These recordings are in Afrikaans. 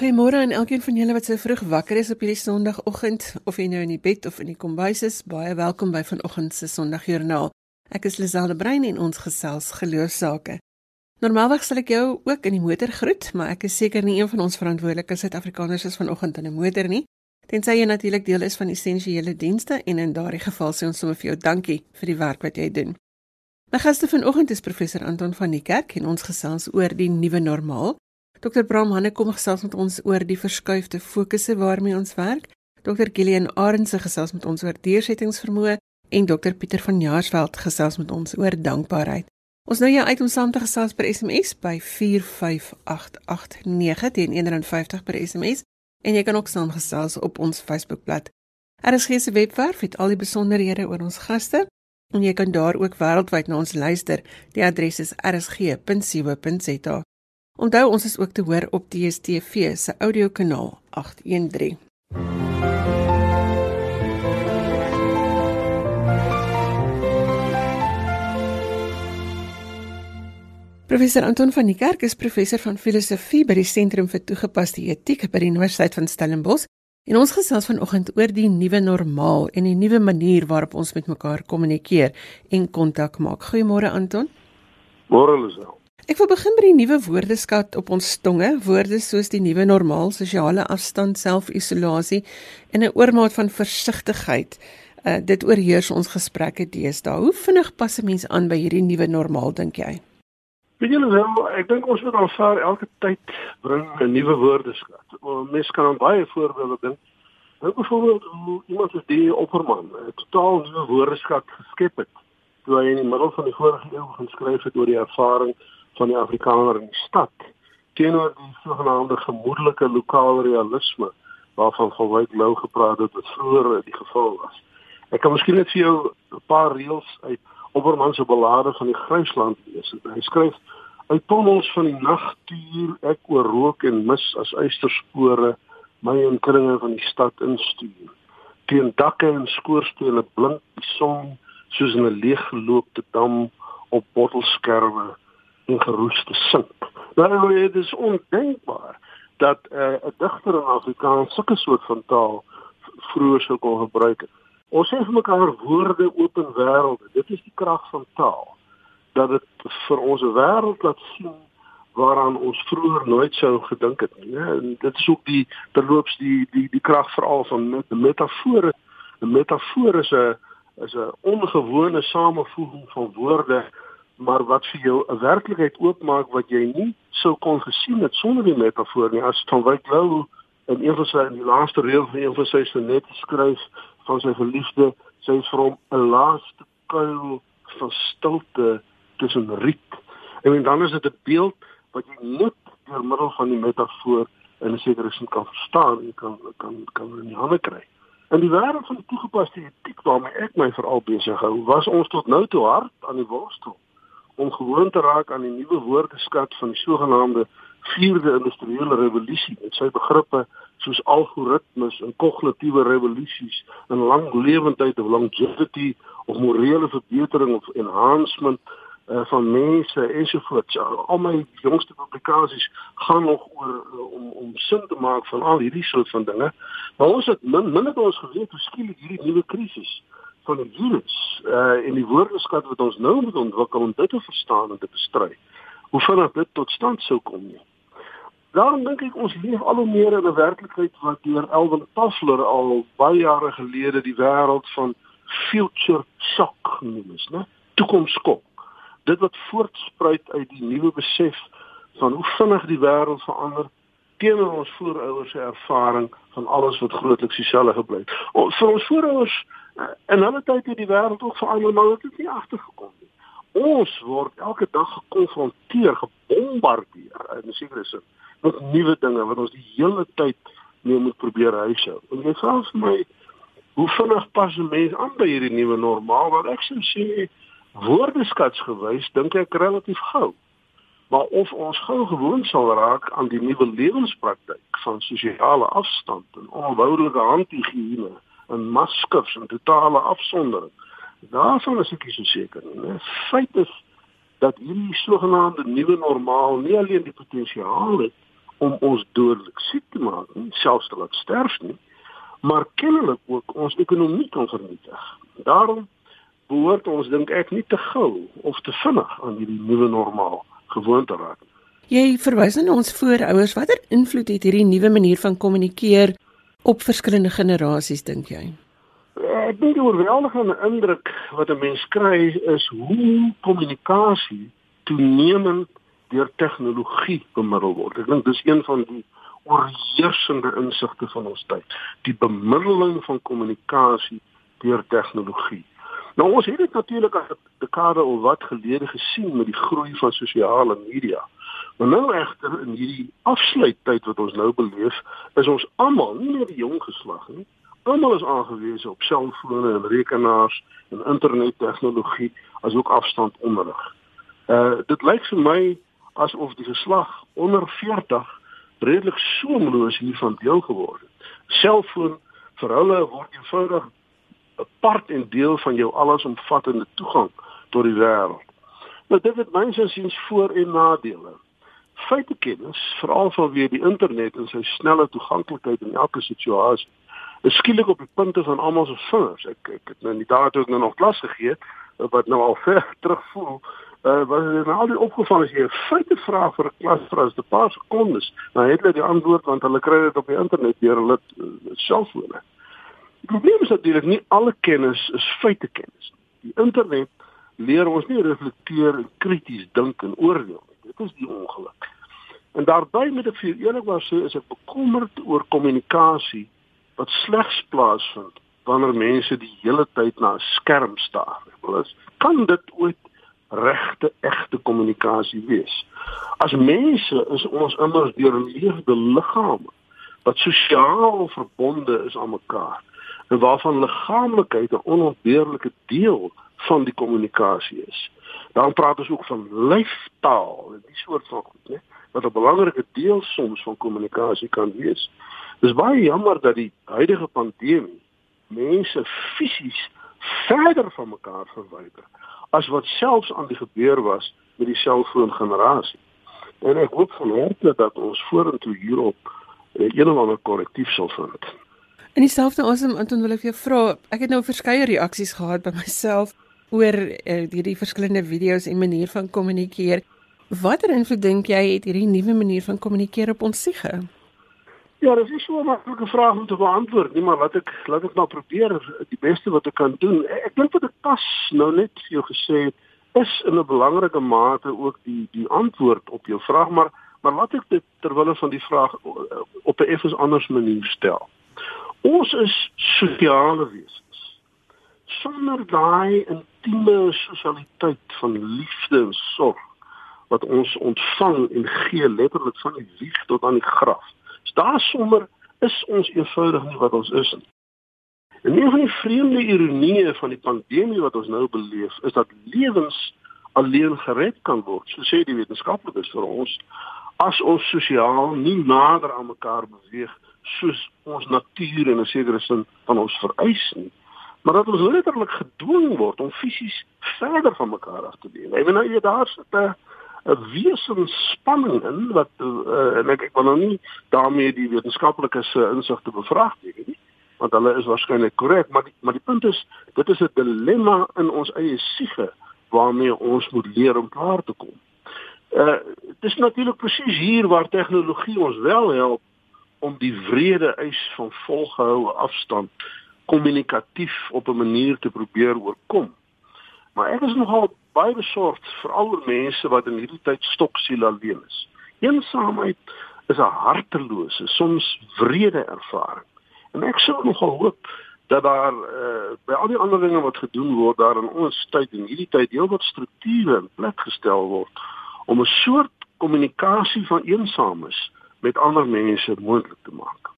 Goeiemôre aan elkeen van julle wat so vroeg wakker is op hierdie Sondagoggend of jy nou in die bed of in die kombuis is. Baie welkom by vanoggend se Sondagjoernaal. Ek is Liselde Brein en ons gesels geloofsake. Normaalweg sal ek jou ook in die motor groet, maar ek is seker nie een van ons verantwoordelike Suid-Afrikaners is vanoggend in 'n motor nie. Tensy jy natuurlik deel is van essensiële dienste en in daardie geval sê ons sommer vir jou dankie vir die werk wat jy doen. My gaste vanoggend is professor Anton van die Kerk en ons gesels oor die nuwe normaal. Dr. Bram Hanne kom gesels met ons oor die verskuifde fokusse waarmee ons werk. Dr. Gillian Arendse gesels met ons oor deursettingsvermoë en Dr. Pieter van Jaarsveld gesels met ons oor dankbaarheid. Ons nou jou uit om saam te gesels per SMS by 45889 teen 150 per SMS en jy kan ook saamgesels op ons Facebookblad. RSG se webwerf het al die besonderhede oor ons gaste en jy kan daar ook wêreldwyd na ons luister. Die adres is rsg.co.za. Onthou ons is ook te hoor op DStv se audiokanaal 813. Professor Anton van die Kerk is professor van filosofie by die Sentrum vir Toegepaste Etiek by die Universiteit van Stellenbosch. En ons gesels vanoggend oor die nuwe normaal en die nuwe manier waarop ons met mekaar kommunikeer en kontak maak. Goeiemôre Anton. Môre Lisel. Ek wil begin by die nuwe woordeskat op ons tonge, woorde soos die nuwe normaal, sosiale afstand, selfisolasie en 'n oormaat van versigtigheid. Uh, dit oorheers ons gesprekke deesdae. Hoe vinnig pas 'n mens aan by hierdie nuwe normaal dink jy? Weet julle wel, ek dink ons moet alvaar elke tyd bring 'n nuwe woordeskat. Mens kan aan baie voorbeelde dink. Nou byvoorbeeld iemand soos die opperman 'n totaal nuwe woordeskat geskep het toe hy in die middel van die vorige eeu begin skryf het oor die ervaring van die Afrikaner in die stad teenoor die sogenaamde gemoedelike lokale realisme waarvan Van Wyk Lou gepraat het wat vroeër die geval was. Ek kan miskien net vir jou 'n paar reëls uit Opperman se ballade van die Grysland lees. Hy skryf uit tonnels van die nagtuur ek oor rook en mis as eysterspore my in kringe van die stad instuur. Teen dakke en skoorstene blink die son soos 'n leeggeloopte dam op bottelskerwe en geroeste sink. Nou dit is ondenkbaar dat uh, 'n digter in Afrikaans sulke soort van taal vroeër sou kon gebruik het. Ons sê vir mekaar woorde open wêrelde. Dit is die krag van taal. Dat dit vir ons 'n wêreld laat sien waaraan ons vroeër nooit sou gedink het nie. En dit is ook die terloops die die die krag veral van met metafore. 'n Metafoor is 'n is 'n ongewone samevoeging van woorde maar wat vir jou 'n werklikheid oopmaak wat jy nie sou kon gesien het sonder die metafoor nie as van Wyk Lou in een van sy in die laaste reël van een van sy sonnette skryf van sy verliefde sy is vir hom 'n laaste kuil van stilte tussen riet en dan is dit 'n beeld wat jy net deur middel van die metafoor in 'n sekere sin kan verstaan en kan kan kan in die hande kry. In die wêreld van die toegepaste etiek waarmee ek my veral besig hou, was ons tot nou toe hard aan die worstel om gewoon te raak aan die nuwe woordeskat van die sogenaamde vierde industriële revolusie met sy begrippe soos algoritmes en kognitiewe revolusies en langlewendheid of longevity of morele verbetering of enhancement uh, van mense ensovoorts. Al my jongste publikasies gaan nog oor uh, om om sin te maak van al hierdie soort van dinge. Maar ons het min min het ons geweet hoe skielik hierdie nuwe krisis van die virus uh en die woordeskat wat ons nou moet ontwikkel om dit te verstaan en te bestry. Hoe vinnig dit tot stand sou kom nie. Daarom dink ek ons leef al hoe meer in 'n werklikheid wat deur Elwin Tafler al baie jare gelede die wêreld van future shock genoem is, né? Toekomskok. Dit wat voortspruit uit die nuwe besef van hoe vinnig die wêreld verander teenoor ons voorouers se ervaring van alles wat grootliks dieselfde gebly het. Vir ons voorouers En hulle tyd het die wêreld ook verander, maar dit het nie agtergekom nie. Ons word elke dag gekonfronteer, gebombardeer in 'n sekere sin met nuwe dinge wat ons die hele tyd mee moet probeer huishou. En jy vra vir my hoe vinnig pas 'n mens aan by hierdie nuwe normaal? Wat ek sou sê woordeskats gewys, dink ek relatief gou. Maar of ons gou gewoon sal raak aan die nuwe lewenspraktyk van sosiale afstand en onhoudelike handhygiëne en maskers en totale afsondering. Daarvan is ek nie so seker nie. Feit is dat hierdie sogenaamde nuwe normaal nie alleen die potensiaal het om ons dodelik siek te maak nie, selfs te laat sterf nie, maar kennelik ook ons ekonomie kan vernietig. Daarom behoort ons dink ek nie te gou of te vinnig aan hierdie nuwe normaal gewoon te raak. Jy verwys na ons voorouers, watter invloed het hierdie nuwe manier van kommunikeer op verskillende generasies dink jy? Ek dink die oorweldigende indruk wat 'n mens kry is hoe kommunikasie toenemend deur tegnologie bemiddel word. Ek dink dis een van die oorheersende insigte van ons tyd, die bemiddeling van kommunikasie deur tegnologie. Nou ons het dit natuurlik as 'n dekade of wat gelede gesien met die groei van sosiale media. Maar nou egter in hierdie afsluittyd wat ons nou beleef, is ons almal, nie net die jong geslag nie, almal is aangewese op selfone en rekenaars en internettegnologie asook afstandonderrig. Uh dit lyk vir my asof die geslag onder 40 redelik soemloos hiervan deel geword het. Selfoon vir hulle word eenvoudig 'n part en deel van jou allesomvattende toegang tot die wêreld. Nou dit het mense siens voor en nadele. Feitekennis, veral vanweë die internet en sy snelle toeganklikheid in elke situasie, is skielik op die punte van almal se vingers. Ek ek het nou nie daar toe ek nou nog klas gegee wat nou al ver terugvoel uh, wat het nou al die opgevang as jy 'n feite vra vir 'n klas vir as 'n paar sekondes, dan het hulle die antwoord want hulle kry dit op die internet deur hulle uh, selfone. Die probleem is natuurlik nie alle kennis is feite kennis nie. Die internet leer ons nie reflekteer en krities dink en oordeel. Dit is die ongeluk. En daarbey met ek vir eerlikwaar sê is ek bekommerd oor kommunikasie wat slegs plaasvind wanneer mense die hele tyd na 'n skerm staar. Ek wil is kan dit ooit regte egte kommunikasie wees. As mense is ons immers deur 'n lewende liggaam wat sosiaal verbonde is aan mekaar en waarvan liggaamlikheid 'n onontbeerlike deel van die kommunikasie is. Dan praat ons ook van lyftaal die soort van goed, né, wat 'n belangrike deel soms van kommunikasie kan wees. Dis baie jammer dat die huidige pandemie mense fisies verder van mekaar verwyder as wat selfs aan die gebeur was met die selfoon generasie. En ek hoop van harte dat ons vorentoe hierop eh, een of ander korrektief sal vind. In dieselfde asem Anton wil ek jou vra, ek het nou verskeie reaksies gehad by myself oor uh, hierdie verskillende video's en manier van kommunikeer. Watter invloed dink jy het hierdie nuwe manier van kommunikeer op ons siege? Ja, dit is so 'n maklike vraag om te beantwoord, nie, maar laat ek laat ek maar probeer die beste wat ek kan doen. Ek dink wat ek pas nou net vir jou gesê het, is in 'n belangrike mate ook die die antwoord op jou vraag, maar maar laat ek dit terwyl van die vraag op 'n effens anders manier stel. Ons is sosiale wesens. Sonder daai intieme sosialiteit van liefde en sorg wat ons ontvang en gee letterlik van die wieg tot aan die graf daar sommer is ons eenvoudig nie wat ons is nie. En een van die vreemde ironieë van die pandemie wat ons nou beleef, is dat lewens alleen gered kan word, so sê die wetenskaplikes vir ons, as ons sosiaal nie nader aan mekaar beweeg soos ons natuur in 'n sekere sin van ons vereis nie, maar dat ons letterlik gedwing word om fisies verder van mekaar af te leef. Ek bedoel nou daar sit 'n 'n wesensspanning in wat uh, ek ek wil nou nie daarmee die wetenskaplike se insigte bevraagteken nie want hulle is waarskynlik korrek maar die, maar die punt is dit is 'n dilemma in ons eie siege waarmee ons moet leer om klaar te kom. Uh dis natuurlik presies hier waar tegnologie ons wel help om die wrede eis van volgehoue afstand kommunikatief op 'n manier te probeer oorkom. Maar ek is nogal baie besorgd veral oor mense wat in hierdie tyd stoksiel alleen is. Eensaamheid is 'n hartelose, soms wrede ervaring. En ek sou nogal hoop dat daar uh, by al die ander dinge wat gedoen word daar in ons tyd en hierdie tyd heelwat strukture in plek gestel word om 'n soort kommunikasie van eensames met ander mense moontlik te maak.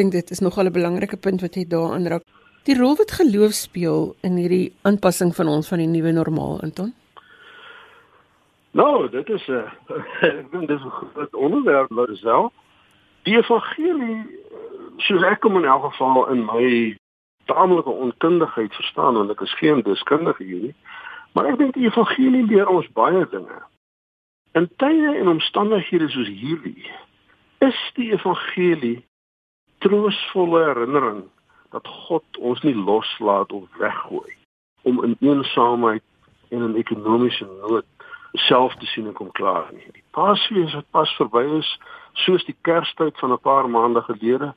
Dink dit is nogal 'n belangrike punt wat jy daarin raak. Die rol wat geloof speel in hierdie aanpassing van ons van die nuwe normaal, Anton? Nou, dit is 'n uh, ek dink dis 'n groot onderwerp wat self die evangelie soos ek kom in elk geval in my taamlike onkundigheid verstaan want ek is geen deskundige hier nie. Maar ek dink die evangelie leer ons baie dinge. In tye en omstandighede soos hierdie is die evangelie troostvolle herinnering dat God ons nie loslaat of weggooi om in eensaamheid en in ekonomiese nood self te sien en kom klaar nie. Die Paasfees wat pas verby is, soos die Kerstyd van 'n paar maande gelede,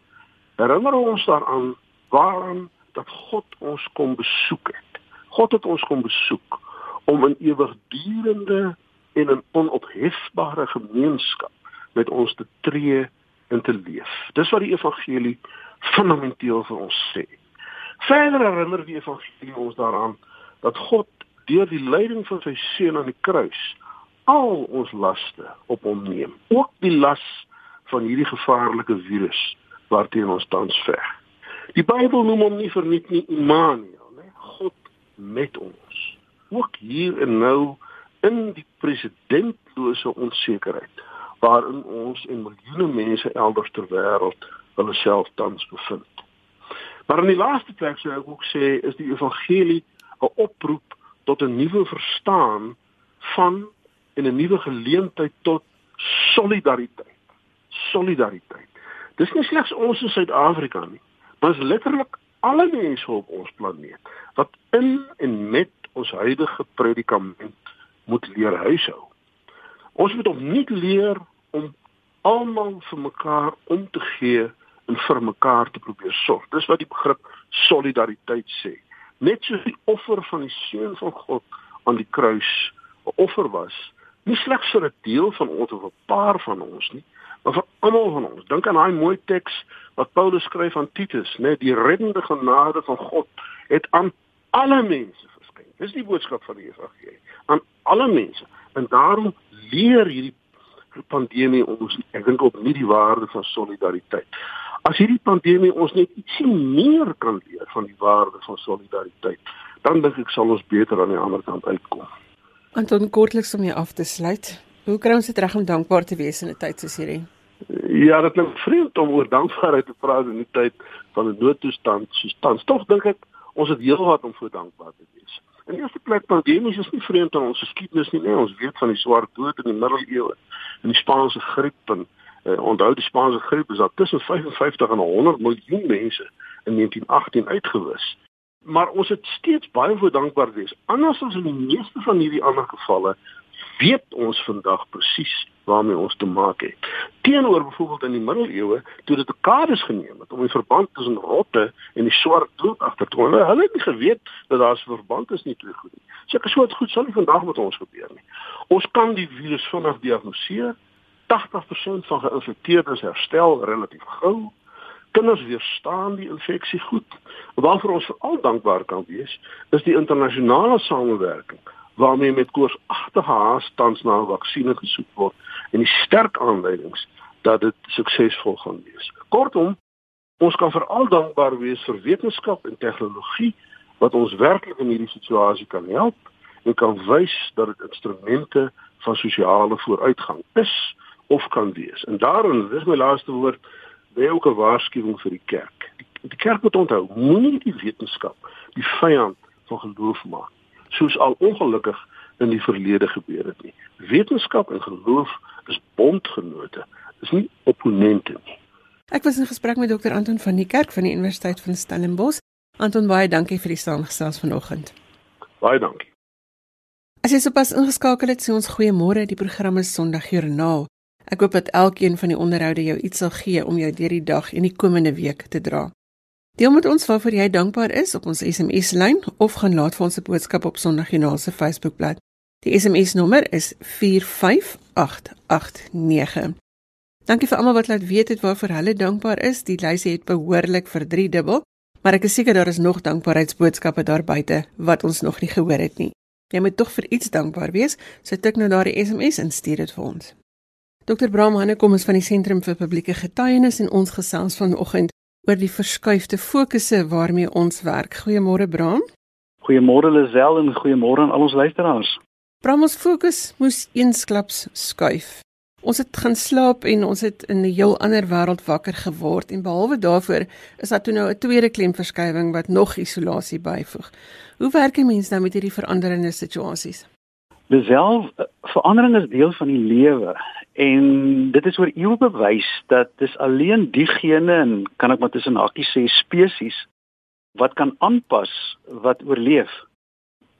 herinner ons daaraan waarom dat God ons kom besoek het. God het ons kom besoek om in ewigdurende en 'n onophefbare gemeenskap met ons te tree en te leef. Dis wat die evangelie fundamenteel vir ons sê. Verder herinner die evangelie ons daaraan dat God deur die lyding van sy seun aan die kruis al ons laste op hom neem, ook die las van hierdie gevaarlike virus waarteen ons tans veg. Die Bybel noem hom nie verniet nie Immanuel, nee, God met ons. Ook hier en nou in die presidentlose onsekerheid waarin ons en miljoene mense elders ter wêreld hulle self tans bevind. Maar in die laaste plek sou ek ook sê is die evangelie 'n oproep tot 'n nuwe verstaan van en 'n nuwe geleentheid tot solidariteit. Solidariteit. Dis nie slegs ons in Suid-Afrika nie, maar is letterlik alle mense op ons planeet wat in en met ons huidige predikament moet leer huishou. Ons moet opnuut leer om almal vir mekaar om te gee en vir mekaar te probeer sorg. Dis wat die begrip solidariteit sê. Net soos die offer van die seun van God aan die kruis 'n offer was, nie slegs vir 'n deel van ons of 'n paar van ons nie, maar vir almal van ons. Dink aan daai mooi teks wat Paulus skryf aan Titus, net die reddende genade van God het aan alle mense verskyn. Dis die boodskap van die evangelie, aan alle mense. En daarom leer hierdie pandemie ons ek dink op nie die waarde van solidariteit. As hierdie pandemie ons net ietsie meer kan leer van die waarde van solidariteit, dan dink ek sal ons beter aan die ander kant uitkom. Anton kortliks om jou af te sluit. Hoe kry ons dit reg om dankbaar te wees in 'n tyd soos hierdie? Ja, dit klink vreemd om oor dankbaarheid te praat in 'n tyd van 'n noodtoestand soos tans. Tog dink ek ons het heelwat om voor dankbaar te wees. In eerste plek pandemies is nie vreemd aan ons geskiedenis nie, nee, ons weet van die swart dood in die middeleeue en die Spaanse griep en uh, onthou die Spaanse griep is daar tussen 55 en 100 miljoen mense in 1918 uitgewis. Maar ons het steeds baie voor dankbaar wees. Anders as in die meeste van hierdie ander gevalle weet ons vandag presies waarmee ons te maak het. Teenoor byvoorbeeld in die middeleeue toe dit dekades geneem het om die verband tussen rotte en die swart dood agter te kom. Hulle het nie geweet dat daar 'n verband is nie twee goed nie. So iets goed sal nie vandag met ons gebeur nie. Ons kan die virus vinnig diagnoseer. 80% van geïnfekteerdes herstel relatief gou. Kinders weerstaan die infeksie goed. Waarvoor ons veral dankbaar kan wees, is die internasionale samewerking waarmee met koorsagtige haas tans na 'n vaksinne gesoek word en die sterk aanduidings dat dit suksesvol gaan wees. Kortom, ons kan veral dankbaar wees vir wetenskap en tegnologie wat ons werklik in hierdie situasie kan help en kan wys dat dit instrumente van sosiale vooruitgang is of kan wees. En daarin, dis my laaste woord, wil ook 'n waarskuwing vir die kerk. Die, kerk moet onthou, moenie die wetenskap die vyand van geloof maak soos al ongelukkig in die verlede gebeur het nie. Wetenskap en geloof is bondgenote, is nie opponente nie. Ek was in gesprek met Dr. Anton van die Kerk van die Universiteit van Stellenbosch. Anton, baie dankie vir die saamgesels vanoggend. Baie dankie. As jy sopas ingeskakel het, sê ons goeiemôre. Die program is Sondag Journaal. Ek hoop dat elkeen van die onderhoude jou iets sal gee om jou deur die dag en die komende week te dra. Deel met ons waarvoor jy dankbaar is op ons SMS-lyn of gaan laat vir ons 'n boodskap op Sondag Joernaal se Facebookblad. Die SMS-nommer is 45889. Dankie vir almal wat laat weet het waarvoor hulle dankbaar is. Die lysie het behoorlik verdriedubbel, maar ek is seker daar is nog dankbaarheidsboodskappe daar buite wat ons nog nie gehoor het nie. Jy moet tog vir iets dankbaar wees, so tik nou daardie SMS en stuur dit vir ons. Dr. Bram Hannekom is van die Sentrum vir Publieke Getuienis en ons gesels vanoggend oor die verskuifde fokusse waarmee ons werk. Goeiemôre Bram. Goeiemôre Lisel en goeiemôre aan al ons luisteraars. Bram, ons fokus moes eensklaps skuif. Ons het gaan slaap en ons het in 'n heel ander wêreld wakker geword en behalwe daarvoor is daar toe nou 'n tweede klemverskywing wat nog isolasie byvoeg. Hoe werk 'n mens nou met hierdie veranderende situasies? Deself verandering is deel van die lewe en dit is oor eeue bewys dat dis alleen diegene en kan ek maar tussen hakkies sê spesies wat kan aanpas wat oorleef.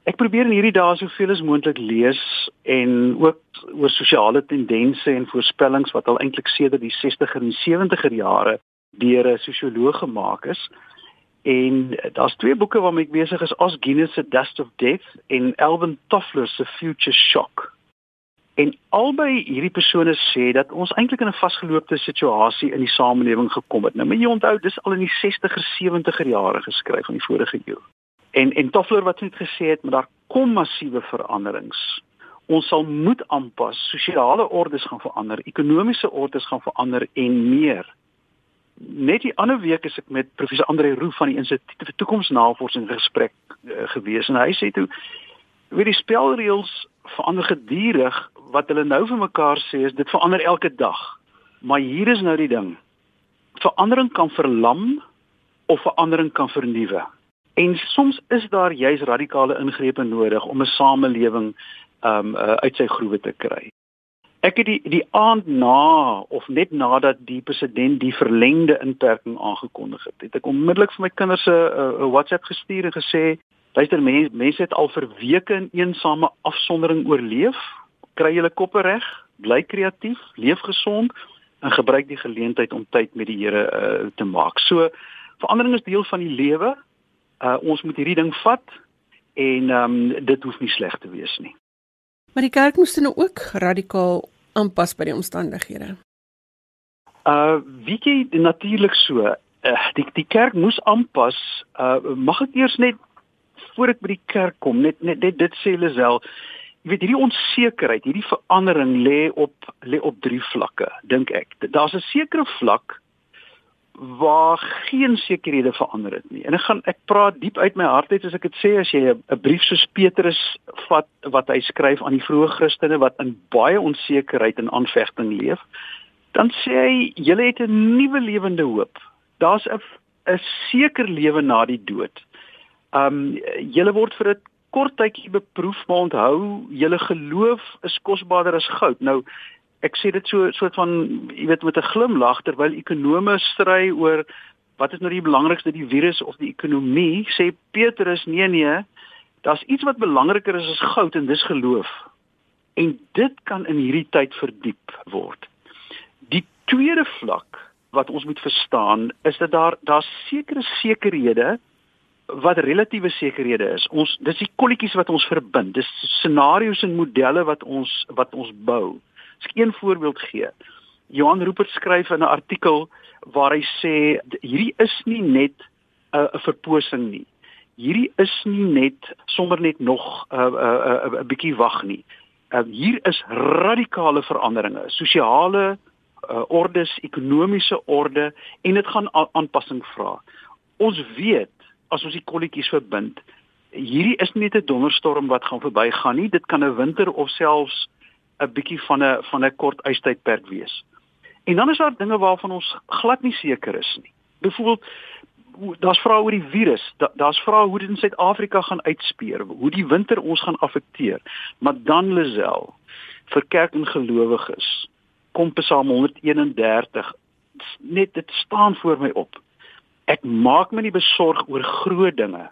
Ek probeer in hierdie dae soveel as moontlik lees en ook oor sosiale tendense en voorspellings wat al eintlik sedert die 60er en 70er jare deur 'n sosioloog gemaak is. En daar's twee boeke waarmee ek besig is, Os Guinness se Dust of Death en Alvin Toffler se Future Shock. En albei hierdie persone sê dat ons eintlik in 'n vasgeloopte situasie in die samelewing gekom het. Nou, maar jy onthou, dis al in die 60er, 70er jare geskryf van die vorige eeu. En en Toffler wat net gesê het, maar daar kom massiewe veranderings. Ons sal moet aanpas, sosiale ordes gaan verander, ekonomiese ordes gaan verander en meer net die ander week is ek met professor Andre Roo van die Instituut vir Toekomsnavorsing gesprek uh, gewees. En hy sê toe weet die spelreëls verander gedurig. Wat hulle nou vir mekaar sê is dit verander elke dag. Maar hier is nou die ding. Verandering kan verlam of verandering kan vernuwe. En soms is daar juis radikale ingrepe nodig om 'n samelewing um uh, uit sy groewe te kry Ek het die die aand na of net nadat die president die verlengde inperking aangekondig het, het ek onmiddellik vir my kinders 'n WhatsApp gestuur en gesê, luister mense, mense het al vir weke in eensame afsondering oorleef. Kry julle koppe reg, bly kreatief, leef gesond en gebruik die geleentheid om tyd met die Here uh, te maak. So verandering is deel van die lewe. Uh, ons moet hierdie ding vat en um, dit hoef nie sleg te wees nie. Maar die kerk moes dan nou ook radikaal aanpas by die omstandighede? Uh weet jy natuurlik so. Uh, die die kerk moes aanpas. Uh mag ek eers net voor ek by die kerk kom net net, net dit sê Lisel. Jy weet hierdie onsekerheid, hierdie verandering lê op lê op drie vlakke, dink ek. Daar's 'n sekere vlak waar geen sekerhede verander het nie. En ek gaan ek praat diep uit my hart uit as ek dit sê as jy 'n brief soos Petrus vat wat hy skryf aan die vroeë Christene wat in baie onsekerheid en aanvegting leef, dan sê hy julle het 'n nuwe lewende hoop. Daar's 'n 'n seker lewe na die dood. Um julle word vir 'n kort tydjie beproef, maar onthou, julle geloof is kosbaarder as goud. Nou ek sê dit so soort van jy weet met 'n glimlag terwyl ekonome stry oor wat is nou die belangrikste die virus of die ekonomie sê Petrus nee nee daar's iets wat belangriker is as goud en dis geloof. En dit kan in hierdie tyd verdiep word. Die tweede vlak wat ons moet verstaan is dat daar daar sekere sekerhede wat relatiewe sekerhede is. Ons dis die kolletjies wat ons verbind. Dis scenario's en modelle wat ons wat ons bou Ek een voorbeeld gee. Johan Rupert skryf in 'n artikel waar hy sê hierdie is nie net uh, 'n verposing nie. Hierdie is nie net sommer net nog 'n uh, 'n uh, 'n uh, bietjie wag nie. Uh, hier is radikale veranderinge, sosiale uh, ordes, ekonomiese orde en dit gaan aanpassing vra. Ons weet as ons die kolletjies verbind, hierdie is nie net 'n donderstorm wat gaan verbygaan nie, dit kan 'n winter of selfs 'n bietjie van 'n van 'n kort ystydperk wees. En dan is daar dinge waarvan ons glad nie seker is nie. Byvoorbeeld daar's vrae oor die virus, daar's vrae hoe dit in Suid-Afrika gaan uitspeur, hoe die winter ons gaan affekteer. Maar dan Lisel vir kerk en gelowiges kom Psalm 131 net dit staan voor my op. Ek maak my nie besorg oor groot dinge,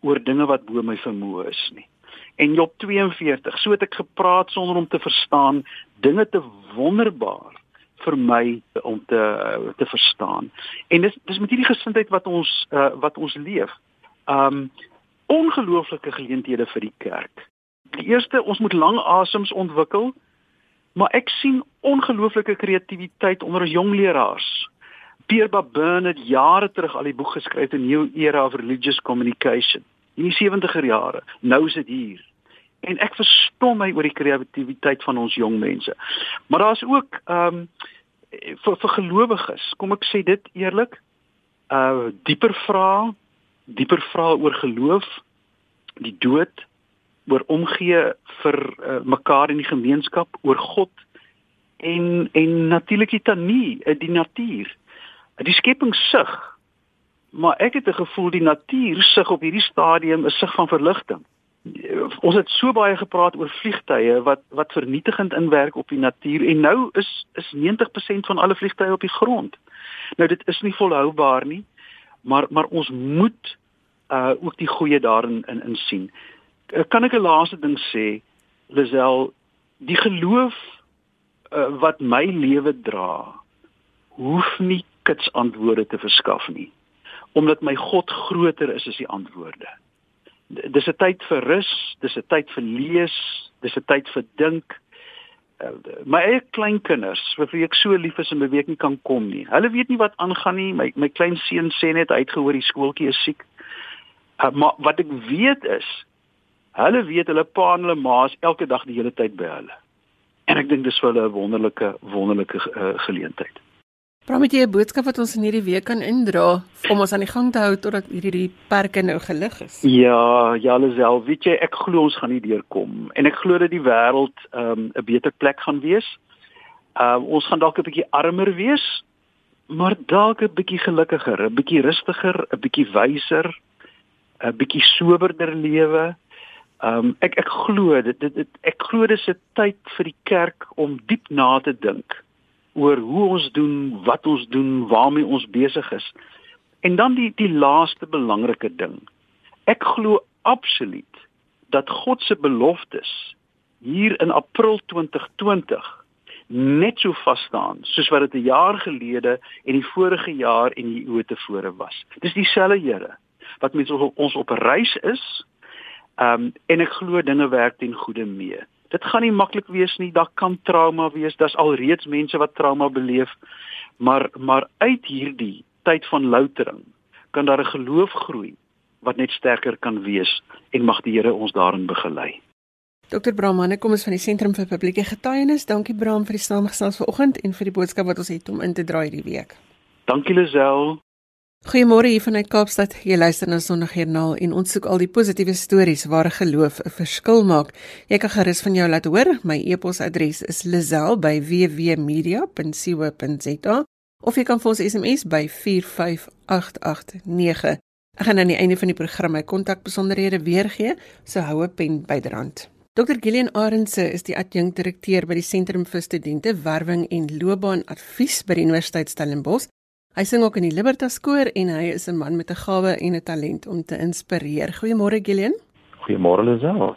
oor dinge wat bo my vermoë is nie en Job 42 so het ek gepraat sonder om te verstaan dinge te wonderbaar vir my om te te verstaan. En dis dis met hierdie gesindheid wat ons uh, wat ons leef. Um ongelooflike geleenthede vir die kerk. Die eerste ons moet lang asems ontwikkel maar ek sien ongelooflike kreatiwiteit onder ons jong leraars. Pierre Babin het jare terug al die boek geskryf 'n New Era of Religious Communication in die 70er jare. Nou is dit hier. En ek verstom my oor die kreatiwiteit van ons jong mense. Maar daar's ook ehm um, vir vir gelowiges, kom ek sê dit eerlik, uh dieper vrae, dieper vrae oor geloof, die dood, oor omgee vir uh, mekaar in die gemeenskap, oor God en en natuurlik die tanie, uh, die natuur. Die skepping sug maar ek het 'n gevoel die natuur sug op hierdie stadium is sug van verligting. ons het so baie gepraat oor vliegtye wat wat vernietigend inwerk op die natuur en nou is is 90% van alle vliegtye op die grond. Nou dit is nie volhoubaar nie, maar maar ons moet uh ook die goeie daarin in in sien. Uh, kan ek 'n laaste ding sê, Lisel, die geloof uh, wat my lewe dra, hoef nie kits antwoorde te verskaf nie, omdat my God groter is as die antwoorde dis 'n tyd vir rus, dis 'n tyd vir lees, dis 'n tyd vir dink. Uh, my eie kleinkinders, vir wie ek so lief is en beweeg nie kan kom nie. Hulle weet nie wat aangaan nie. My my klein seun sê net hy het gehoor die skooltjie is siek. Uh, maar wat ek weet is hulle weet hulle pa en hulle ma is elke dag die hele tyd by hulle. En ek dink dis vir hulle 'n wonderlike wonderlike uh, geleentheid. Praat met jy 'n boodskap wat ons in hierdie week kan indra om ons aan die gang te hou totdat hierdie perke nou gelig is. Ja, ja, alself, weet jy, ek glo ons gaan nie deurkom en ek glo dat die wêreld ehm, 'n um, beter plek gaan wees. Um, ons gaan dalk 'n bietjie armer wees, maar dalk 'n bietjie gelukkiger, 'n bietjie rustiger, 'n bietjie wyser, 'n bietjie soberder lewe. Um, ek ek glo dit, dit, dit ek glo dis 'n tyd vir die kerk om diep na te dink oor hoe ons doen, wat ons doen, waarmee ons besig is. En dan die die laaste belangrike ding. Ek glo absoluut dat God se beloftes hier in April 2020 net so vas staan soos wat dit 'n jaar gelede en die vorige jaar en die eeue tevore was. Dis dieselfde Here wat met ons op 'n reis is. Um en ek glo dinge werk ten goeie mee dit gaan nie maklik wees nie. Daar kan trauma wees. Daar's alreeds mense wat trauma beleef. Maar maar uit hierdie tyd van loutering kan daar 'n geloof groei wat net sterker kan wees en mag die Here ons daarin begelei. Dr. Brahman, kom ons van die Sentrum vir Publieke Getuienis. Dankie Bram vir die saamgestel vanoggend en vir die boodskap wat ons het om in te draai hierdie week. Dankie Lisel. Goeiemôre hier vanuit Kaapstad. Jy luister na Sondagjoernaal en ons soek al die positiewe stories waar geloof 'n verskil maak. Jy kan gerus van jou laat hoor. My e-posadres is lazel@wwmedia.co.za of jy kan vir ons SMS by 45889. Ek gaan aan die einde van die program my kontakbesonderhede weer gee, so hou 'n pen byderhand. Dr Gillian Arendse is die adjunkdirekteur by die Sentrum vir Studente Werwing en Loopbaanadvies by die Universiteit Stellenbosch. Hy sing ook in die Libertas koor en hy is 'n man met 'n gawe en 'n talent om te inspireer. Goeiemôre Gillian. Goeiemôre Lisel.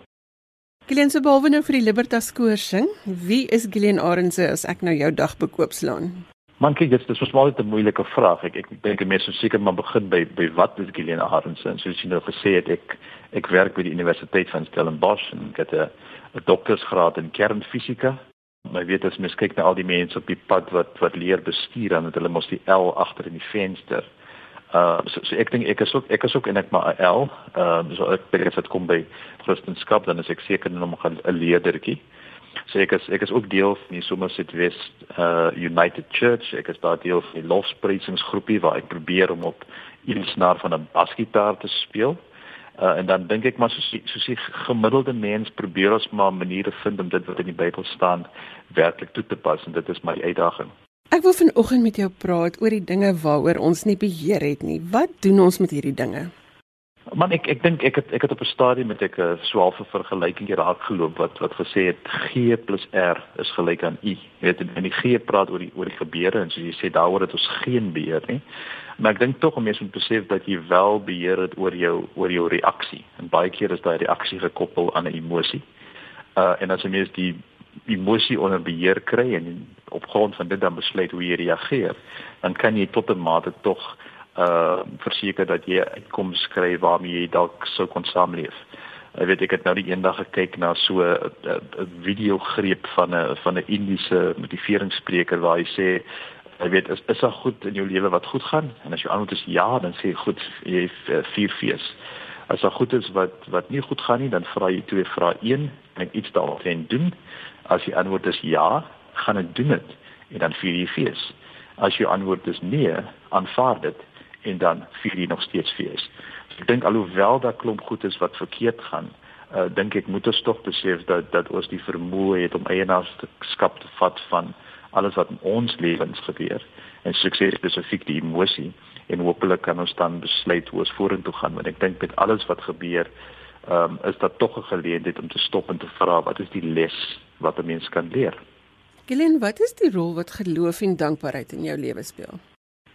Gillian se behalwe nou vir die Libertas koor sing, wie is Gillian Arendse as ek nou jou dag bekoopslaan? Man kyk dit is mos net 'n moeilike vraag. Ek ek dink mense seker maar begin by by wat is Gillian Arendse? En soos jy nou gesê het, ek ek werk by die Universiteit van Stellenbosch en ek het 'n 'n doktorsgraad in kernfisika Maar weet as mens kyk na al die mense op die pad wat wat leer bestuur dan het hulle mos die L agter in die venster. Uh so, so ek dink ek is ook ek is ook en ek maar 'n L. Ehm uh, so ek dink as dit kom by Christendom dan is ek seker nog 'n leerdertjie. So ek is ek is ook deel van die Somerset West uh United Church. Ek is daar deel van die lofspreisingsgroepie waar ek probeer om op iets na van 'n basgitaar te speel. Uh, en dan dink ek maar soos soos die gemiddelde mens probeer ons maar maniere vind om dit wat in die Bybel staan werklik toe te pas en dit is my uitdaging. Ek wil vanoggend met jou praat oor die dinge waaroor ons nie beheer het nie. Wat doen ons met hierdie dinge? Man ek ek dink ek het ek het op 'n stadium met ek 'n uh, swaalfe vergelyking geraak geloop wat wat gesê het G + R is gelyk aan I. Jy weet en die G praat oor die oor die gebeure en soos jy sê daaroor het ons geen beheer nie. Maar ek dink tog om mens moet besef dat jy wel beheer het oor jou oor jou reaksie. En baie keer is daai reaksie gekoppel aan 'n emosie. Uh en as jy mens die emosie onder beheer kry en op grond van dit dan besluit hoe jy reageer, dan kan jy tot 'n mate tog uh verseker dat jy uitkoms kry waarmee jy dalk sou kon saamleef. Ek weet ek het nou die eendag gekyk na so 'n video greep van 'n van 'n Indiese motiveringsspreker waar hy sê Jy weet, is is dit goed in jou lewe wat goed gaan? En as jou antwoord is ja, dan sê jy goed, jy het uh, vier fees. As dit goed is wat wat nie goed gaan nie, dan vra jy twee vrae. Een, en iets daarteen doen. As jy antwoord is ja, gaan ek doen dit en dan vier jy fees. As jou antwoord is nee, aanvaar dit en dan vier jy nog steeds fees. So ek dink alhoewel daar klomp goed is wat verkeerd gaan, uh, dink ek moet ons tog besef dat dat ons die vermoë het om eienaarskap te vat van alles wat in ons lewens gebeur en sukses spesifiek die emosie en hopelik kan ons dan besluit hoe ons vorentoe gaan want ek dink met alles wat gebeur ehm um, is dit tog 'n geleentheid om te stop en te vra wat is die les wat 'n mens kan leer. Gelen, wat is die rol wat geloof en dankbaarheid in jou lewe speel?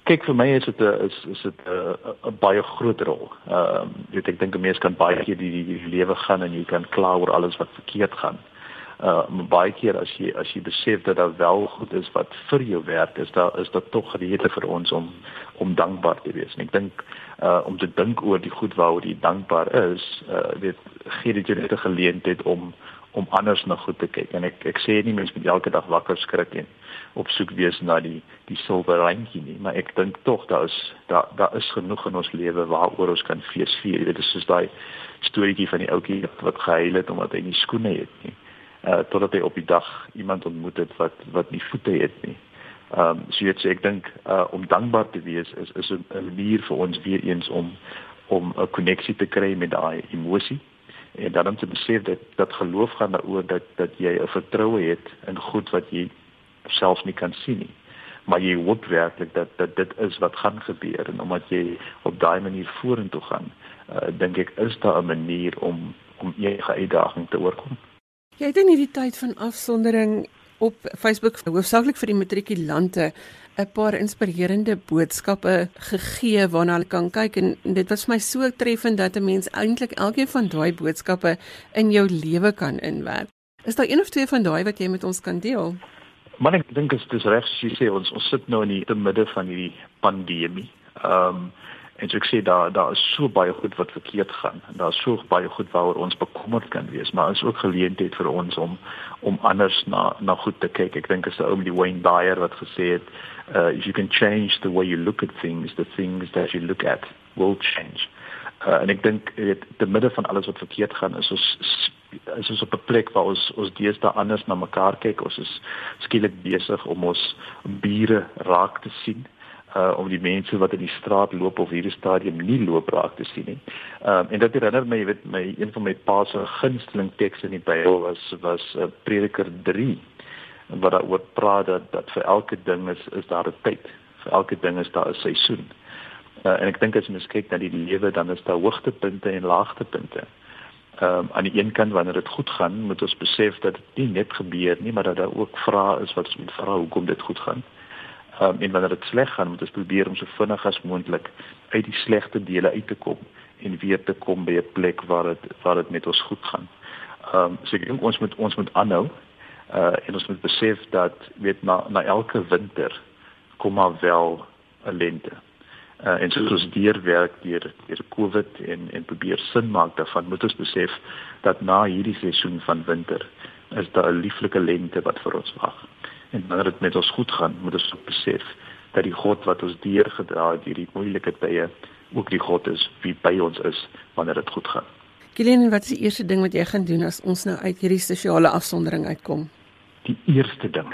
Kyk vir my is dit 'n is is dit 'n baie groot rol. Ehm um, weet ek dink 'n mens kan baie keer die, die, die lewe gaan en jy kan kla oor alles wat verkeerd gaan uh baie keer as jy as jy besef dat daar wel goed is wat vir jou werk is daar is dit tog rede vir ons om om dankbaar te wees. En ek dink uh om te dink oor die goed waaroor jy dankbaar is uh weet gee dit jou net 'n geleentheid om om anders na goed te kyk. En ek ek sê nie mens moet elke dag wakker skrik en op soek wees na die die silwer randjie nie maar ek dink tog daar is daar daar is genoeg in ons lewe waaroor ons kan fees vier dit is soos daai storieetjie van die ouetjie wat gehuil het omdat hy nie skoene het nie. uh totdat hy op die dag iemand ontmoet het wat wat nie voete het nie. Ehm um, so jy sê ek dink uh om dankbaar te wees is is 'n manier vir ons weer eens om om 'n koneksie te kry met daai emosie en dan om te besef dat dat geloof gaan daaroor dat dat jy 'n vertroue het in goed wat jy selfs nie kan sien nie maar jy hoop werklik dat dat dit is wat gaan gebeur en omdat jy op daai manier vorentoe gaan uh, dink ek is daar 'n manier om om enige uitdaging te oorkom. Jy het in hierdie tyd van afsondering op Facebook hoofsaaklik vir die matrikulante 'n paar inspirerende boodskappe gegee waarna hulle kan kyk en dit was vir my so treffend dat 'n mens eintlik elkeen van daai boodskappe in jou lewe kan inwerk. Is daar een of twee van daai wat jy met ons kan deel? Maar ek dink dit is reg as jy sê ons ons sit nou in die midde van hierdie pandemie. Ehm um, En so ek sê daar daar is so baie goed wat verkeerd gaan en daar is so baie goed waaroor ons bekommerd kan wees, maar is ook geleentheid vir ons om om anders na na goed te kyk. Ek dink as ou die Wayne Dyer wat gesê het, uh if you can change the way you look at things, the things that you look at will change. Uh, en ek dink dit te midde van alles wat verkeerd gaan is ons is ons op 'n plek waar ons ons deesdae anders na mekaar kyk. Ons is skielik besig om ons bure raak te sien uh om die mense wat in die straat loop of hierdie stadium nie loop raak te sien nie. Ehm um, en dit herinner my, jy weet, my een van my pa se gunsteling tekste in die Bybel was was uh, Prediker 3 wat daaroor praat dat dat vir elke ding is is daar 'n tyd. Vir elke ding is daar 'n seisoen. Uh, en ek dink as mens kyk na die lewe dan is daar hoogtepunte en laagtepunte. Ehm um, aan die een kant wanneer dit goed gaan, moet ons besef dat dit nie net gebeur nie, maar dat daar ook vrae is wat ons moet vra hoekom dit goed gaan um, en wanneer dit sleg gaan moet ons probeer om so vinnig as moontlik uit die slegte dele uit te kom en weer te kom by 'n plek waar dit waar dit met ons goed gaan. Ehm um, so ek dink ons moet ons moet aanhou uh en ons moet besef dat weet na na elke winter kom maar wel 'n lente. Uh en soos deur werk deur deur Covid en en probeer sin maak daarvan moet ons besef dat na hierdie seisoen van winter is daar 'n lieflike lente wat vir ons wag en wanneer dit met ons goed gaan, moet ons besef dat die God wat ons deurgedra het hierdie moeilike tye ook die God is wie by ons is wanneer dit goed gaan. Gillian, wat is die eerste ding wat jy gaan doen as ons nou uit hierdie sosiale afsondering uitkom? Die eerste ding.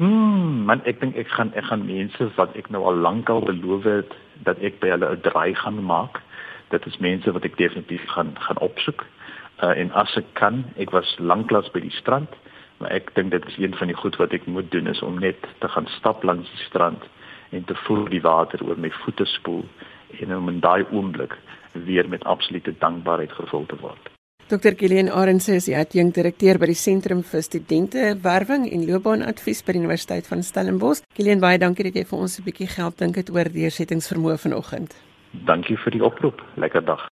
Mm, man, ek dink ek gaan ek gaan mense wat ek nou al lankal beloof het dat ek by hulle 'n draai gaan maak. Dit is mense wat ek definitief gaan gaan opsoek. Uh, en as ek kan, ek was lanklaas by die strand maar ek dink dit is een van die goed wat ek moet doen is om net te gaan stap langs die strand en te voel die water oor my voete spoel en om in daai oomblik weer met absolute dankbaarheid gevul te word. Dr. Gillian Arends is die adjunk direkteur by die Sentrum vir Studente Werwing en Loopbaanadvies by die Universiteit van Stellenbosch. Gillian, baie dankie dat jy vir ons 'n bietjie help dink het oor deursettingsvermoë vanoggend. Dankie vir die oproep. Lekker dag.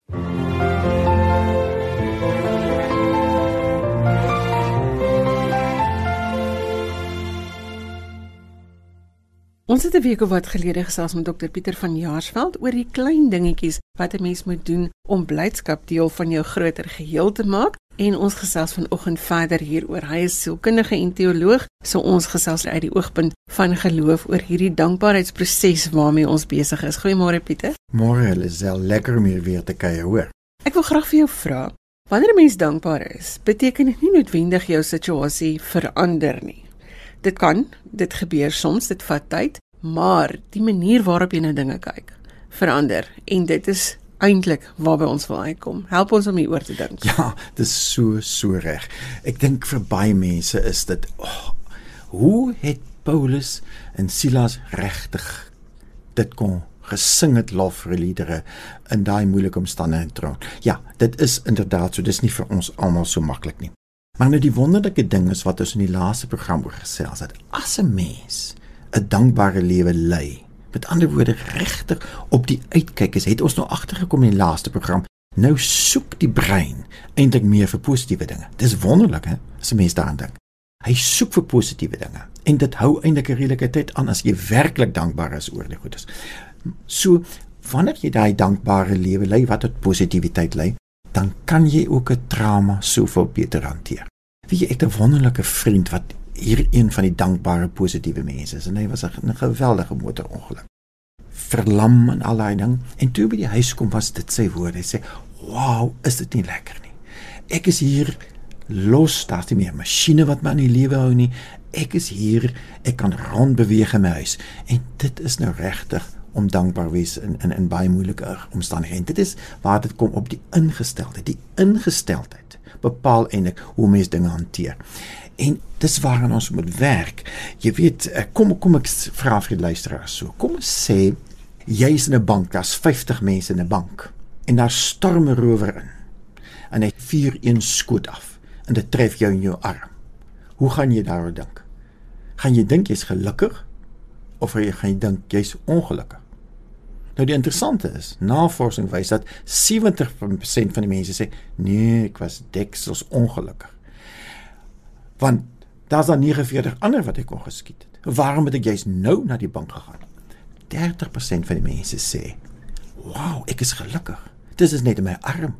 Ons het 'n week of wat gelede gesels met dokter Pieter van Jaarsveld oor die klein dingetjies wat 'n mens moet doen om blydskap deel van jou groter geheel te maak en ons gesels vanoggend verder hieroor. Hy is sielkundige en teoloog, so ons gesels uit die oogpunt van geloof oor hierdie dankbaarheidsproses waarmee ons besig is. Goeiemôre Pieter. Môre is wel lekker om weer te kuier, hoor. Ek wil graag vir jou vra, wanneer 'n mens dankbaar is, beteken dit nie noodwendig jou situasie verander nie. Dit kan, dit gebeur soms, dit vat tyd, maar die manier waarop jy na dinge kyk verander en dit is eintlik waarby ons wil uitkom. Help ons om hieroor te dink. Ja, dit is so so reg. Ek dink vir baie mense is dit oh, hoe het Paulus en Silas regtig dit kon gesing het lofliedere in daai moeilike omstandighede. Ja, dit is inderdaad so, dis nie vir ons almal so maklik nie. Maar nou die wonderlike ding is wat ons in die laaste program oor gesels het. As 'n mens 'n dankbare lewe lei, met ander woorde regtig op die uitkyk is, het ons nou agtergekom in die laaste program. Nou soek die brein eintlik meer vir positiewe dinge. Dis wonderlik hè, as 'n mens daaraan dink. Hy soek vir positiewe dinge en dit hou eintlik 'n redelike tyd aan as jy werklik dankbaar is oor die goedes. So wanneer jy daai dankbare lewe lei wat tot positiwiteit lei, dan kan jy ook 'n trauma soveel beter hanteer. Wie jy het 'n wonderlike vriend wat hier een van die dankbare positiewe mense is en hy was 'n geweldige motorongeluk. Verlam en al daai ding en toe by die huis kom was dit sy woorde. Hy sê, "Wow, is dit nie lekker nie. Ek is hier los, daar's nie meer masjiene wat my in die lewe hou nie. Ek is hier, ek kan rond beweeg in my huis." En dit is nou regtig om dankbaar wees in in in baie moeilike omstandighede. Dit is waar dit kom op die ingesteldheid. Die ingesteldheid bepaal eintlik hoe mens dinge hanteer. En dis waaraan ons moet werk. Jy weet, eh, kom kom ek vra vir die luisteraars so. Kom ons sê jy is in 'n bank, daar's 50 mense in 'n bank en daar storm 'n rower in. En hy vuur een skoot af en dit tref jou in jou arm. Hoe gaan jy daaroor dink? Gaan jy dink jy's gelukkig of jy gaan dink jy's ongelukkig? Nou die interessante is, navorsing wys dat 70% van die mense sê nee, ek was deksels ongelukkig. Want daar's dan 49 ander wat ek kon geskiet het. Waarom het ek juist nou na die bank gegaan? 30% van die mense sê, "Wow, ek is gelukkig. Dit is net in my arm."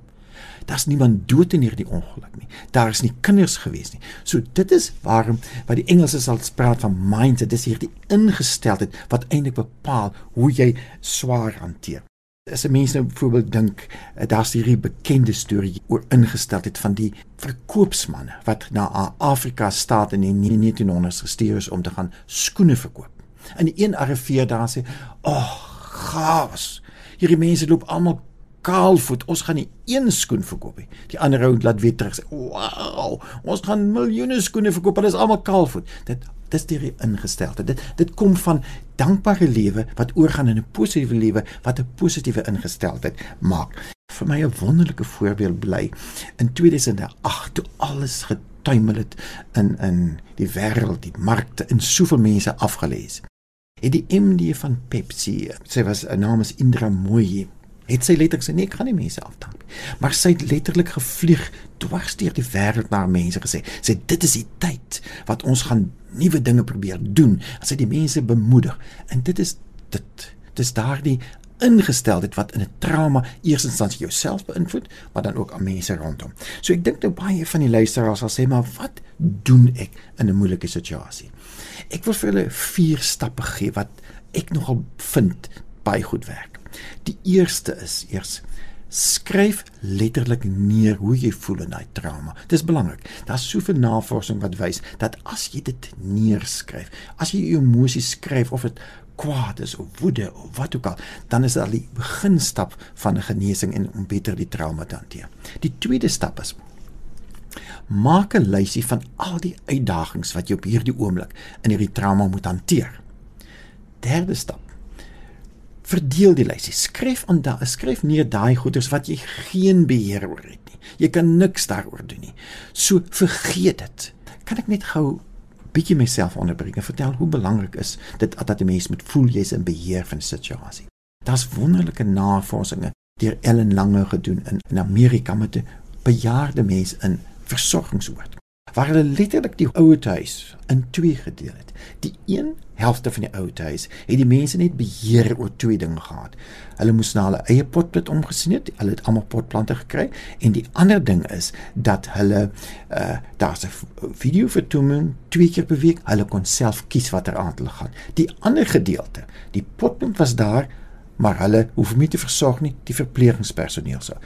Daar's niemand dood in hierdie ongeluk nie. Daar is nie kinders gewees nie. So dit is waarom wat die Engelse sal praat van mindset. Dis hierdie ingesteldheid wat eintlik bepaal hoe jy swaar hanteer. As 'n mens nou byvoorbeeld dink, eh, daar's hierdie bekende storie oor ingesteldheid van die verkoopsmanne wat na Afrika staat in die 1900s gestuur is om te gaan skoene verkoop. En die een arriveer daar sê, "Ag, oh, gas. Hierdie mense loop almal kaalvoet. Ons gaan nie een skoen verkoop nie. Die ander ou laat weer terug sê, "Wow, ons gaan miljoene skoene verkoop, hulle is almal kaalvoet." Dit dis die ingesteldheid. Dit dit kom van dankbare lewe wat oorgaan in 'n positiewe lewe wat 'n positiewe ingesteldheid maak. Vir my 'n wonderlike voorbeeld bly in 2008 toe alles getuimel het in in die wêreld, die markte en soveel mense afgelees. Het die MD van Pepsi, sy was 'n naam is Indra Mooi het sy letterlik sê nee, ek gaan nie mense afdank nie. Maar sy het letterlik gevlieg dwars deur die wêreld na mense gesê, sê dit is die tyd wat ons gaan nuwe dinge probeer doen. Sy die mense bemoedig en dit is dit dis daardie ingesteldheid wat in 'n trauma eerstens dan jouself beïnvloed, maar dan ook aan mense rondom. So ek dink nou baie van die luisteraars sal sê, maar wat doen ek in 'n moeilike situasie? Ek wil vir hulle vier stappe gee wat ek nogal vind baie goed werk. Die eerste is eers skryf letterlik neer hoe jy voel in daai trauma. Dis belangrik. Daar's soveel navorsing wat wys dat as jy dit neerskryf, as jy jou emosies skryf of dit kwaad is of woede of wat ook al, dan is dit al die beginstap van 'n genesing en om beter die trauma te hanteer. Die tweede stap is maak 'n lysie van al die uitdagings wat jy op hierdie oomblik in hierdie trauma moet hanteer. Derde stap verdeel die lysie. Skryf aan daai skryf neer daai goeders wat jy geen beheer oor het nie. Jy kan niks daaroor doen nie. So vergeet dit. Kan ek net gou bietjie myself onderbring en vertel hoe belangrik is dit dat 'n mens moet voel jy's in beheer van 'n situasie. Daar's wonderlike navorsings deur Ellen Lange gedoen in, in Amerika met 'n bejaarde mens in versorgingsoord waar hulle letterlik die ou huis in twee gedeel het. Die een helfte van die ou huis het die mense net beheer oor twee dinge gehad. Hulle moes na hulle eie potplant omgesien het. Hulle het almal potplante gekry en die ander ding is dat hulle uh daar's 'n video vertoning twee keer per week. Hulle kon self kies watter aand hulle gaan. Die ander gedeelte, die potplant was daar, maar hulle hoef nie te versorg nie, die verpleegingspersoneel sou.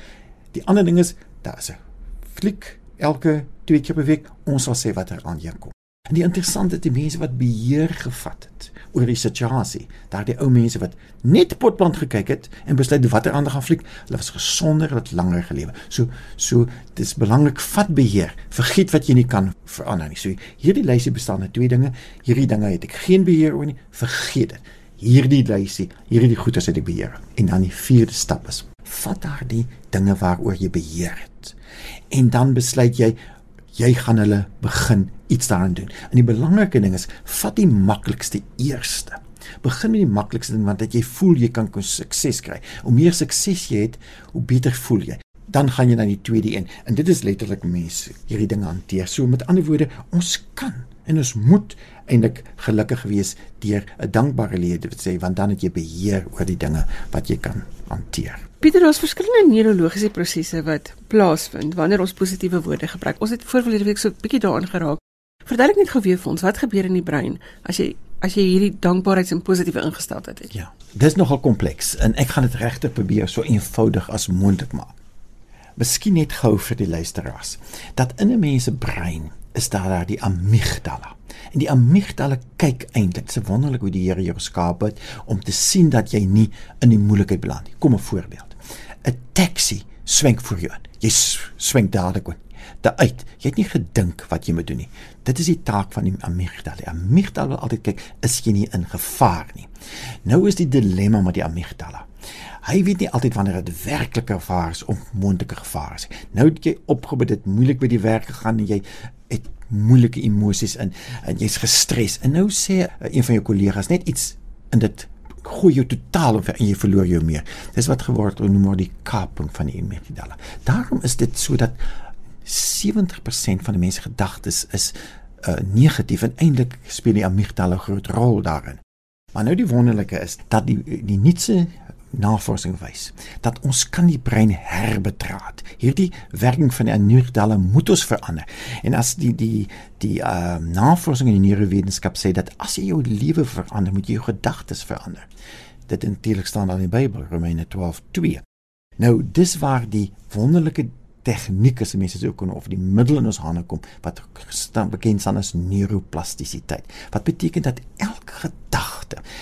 Die ander ding is daar's 'n fliek elke twee keer per week ons sal sê wat er aan jou kom. En die interessante die mense wat beheer gevat het oor die situasie, daardie ou mense wat net potplant gekyk het en besluit watter ander gaan fliek, hulle was gesonder, hulle het langer gelewe. So so dis belangrik vat beheer. Vergeet wat jy nie kan verander nie. So hierdie lysie bestaan uit twee dinge. Hierdie dinge het ek geen beheer oor nie. Vergeet dit. hierdie lysie, hierdie goeders uit die beheer. En dan die vierde stap is: vat daardie dinge waaroor jy beheer het. En dan besluit jy jy gaan hulle begin iets daaraan doen. En die belangrike ding is, vat die maklikste eerste. Begin met die maklikste ding want dat jy voel jy kan sukses kry. Hoe meer sukses jy het, hoe beter voel jy dan gaan jy na die tweede een en dit is letterlik mense hierdie dinge hanteer. So met ander woorde, ons kan en ons moet eintlik gelukkig wees deur 'n dankbare lewe te sê want dan het jy beheer oor die dinge wat jy kan hanteer. Pieter, daar's verskillende neurologiese prosesse wat plaasvind wanneer ons positiewe woorde gebruik. Ons het voorverlede week so 'n bietjie daaraan geraak. Verduidelik net gou weer vir ons wat gebeur in die brein as jy as jy hierdie dankbaarheids- en positiewe ingesteldheid het. Ja, dis nogal kompleks en ek gaan dit regtig probeer so eenvoudig as moontlik maak miskien net gou vir die luisteraars dat in 'n mens se brein is daar daar die amygdala. En die amygdala kyk eintlik, se wonderlik hoe die Here jou geskaap het om te sien dat jy nie in die moeilikheid beland nie. Kom 'n voorbeeld. 'n Taxi swenk voor jou. Jy swenk dadelik in. Daar uit. Jy het nie gedink wat jy moet doen nie. Dit is die taak van die amygdala. Die amygdala wil altyd kyk, is jy nie in gevaar nie. Nou is die dilemma met die amygdala. Hy weet nie altyd wanneer dit werklike gevaar is of moontlike gevaar is. Nou het jy opgebou dit moeilik by die werk gegaan en jy het moeilike emosies in en jy's gestres. En nou sê een van jou kollegas net iets in dit gooi jou totaal of en jy verloor jou meer. Dis wat geword word noem maar die kaping van die amygdala. Daarom is dit so dat 70% van die mense gedagtes is uh, negatief en eintlik speel die amygdala 'n groot rol daarin. Maar nou die wonderlike is dat die die nuutste navorsing wys dat ons kan die brein herbetraat. Hierdie werking van die amygdala moet ons verander. En as die die die uh, navorsing in die neurowetenskap sê dat as jy jou lewe verander, moet jy jou gedagtes verander. Dit eintlik staan al in die Bybel, Romeine 12:2. Nou, dis waar die wonderlike tegniek as mense sou kon of die middel in ons hande kom wat staan bekend staan as neuroplastisiteit. Wat beteken dat elke gedagte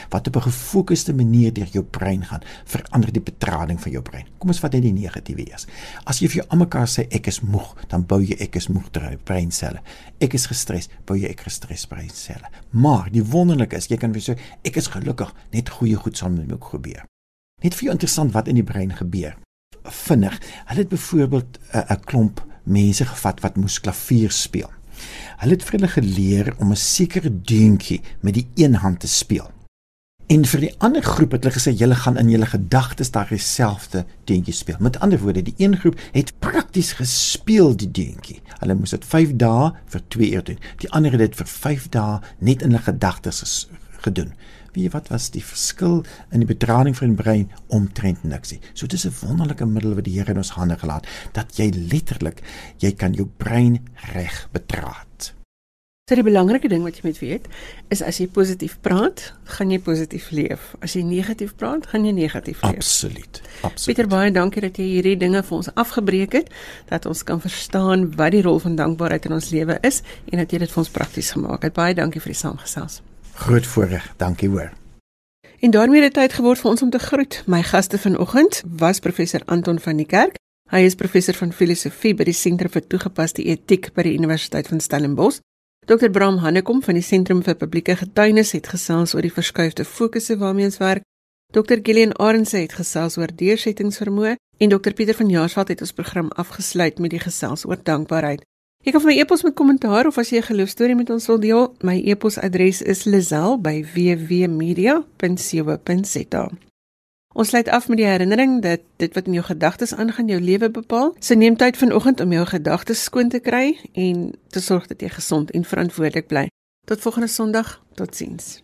wat op 'n gefokusde manier deur jou brein gaan, verander die betrading van jou brein. Kom ons vat net die negatiewe eers. As jy vir jou almekaar sê ek is moeg, dan bou jy ek is moeg breinselle. Ek is gestres, bou jy ek gestres breinselle. Maar die wonderlike is jy kan weer sê ek is gelukkig, net goeie goed sal met my ook gebeur. Net vir jou interessant wat in die brein gebeur vinnig. Hulle het byvoorbeeld uh, 'n klomp mense gevat wat moes klavier speel. Hulle het vir hulle geleer om 'n sekere deuntjie met die een hand te speel. En vir die ander groep het hulle gesê julle gaan in julle gedagtes daai dieselfde deuntjie speel. Met ander woorde, die een groep het prakties gespeel die deuntjie. Hulle moes dit 5 dae vir 2 ure doen. Die ander het dit vir 5 dae net in hulle gedagtes gedoen jy wat was die verskil in die bedrading van die brein omtrent niks nie. So dis 'n wonderlike middel wat die Here in ons hande gelaat dat jy letterlik jy kan jou brein reg bedraad. So die belangrike ding wat jy moet weet is as jy positief praat, gaan jy positief leef. As jy negatief praat, gaan jy negatief leef. Absoluut. Absoluut. Pieter baie dankie dat jy hierdie dinge vir ons afgebreek het dat ons kan verstaan wat die rol van dankbaarheid in ons lewe is en dat jy dit vir ons prakties gemaak het. Baie dankie vir die saamgesels. Groot voorreg. Dankie hoor. En daarmee het tyd geword vir ons om te groet. My gaste vanoggend was professor Anton van die Kerk. Hy is professor van filosofie by die Sentrum vir Toegepaste Etiek by die Universiteit van Stellenbosch. Dr. Bram Hannekom van die Sentrum vir Publieke Getuienis het gesels oor die verskuifde fokusse waarmee ons werk. Dr. Gillian Arendse het gesels oor deursettingsvermoë en Dr. Pieter van Jaarsveld het ons program afgesluit met die gesels oor dankbaarheid. Jy kan vir my e-pos met kommentaar of as jy 'n geloostorie met ons wil deel, my e-posadres is lazel@wwmedia.co.za. Ons sluit af met die herinnering dat dit wat in jou gedagtes aangaan jou lewe bepaal. So neem tyd vanoggend om jou gedagtes skoon te kry en te sorg dat jy gesond en verantwoordelik bly. Tot volgende Sondag. Totsiens.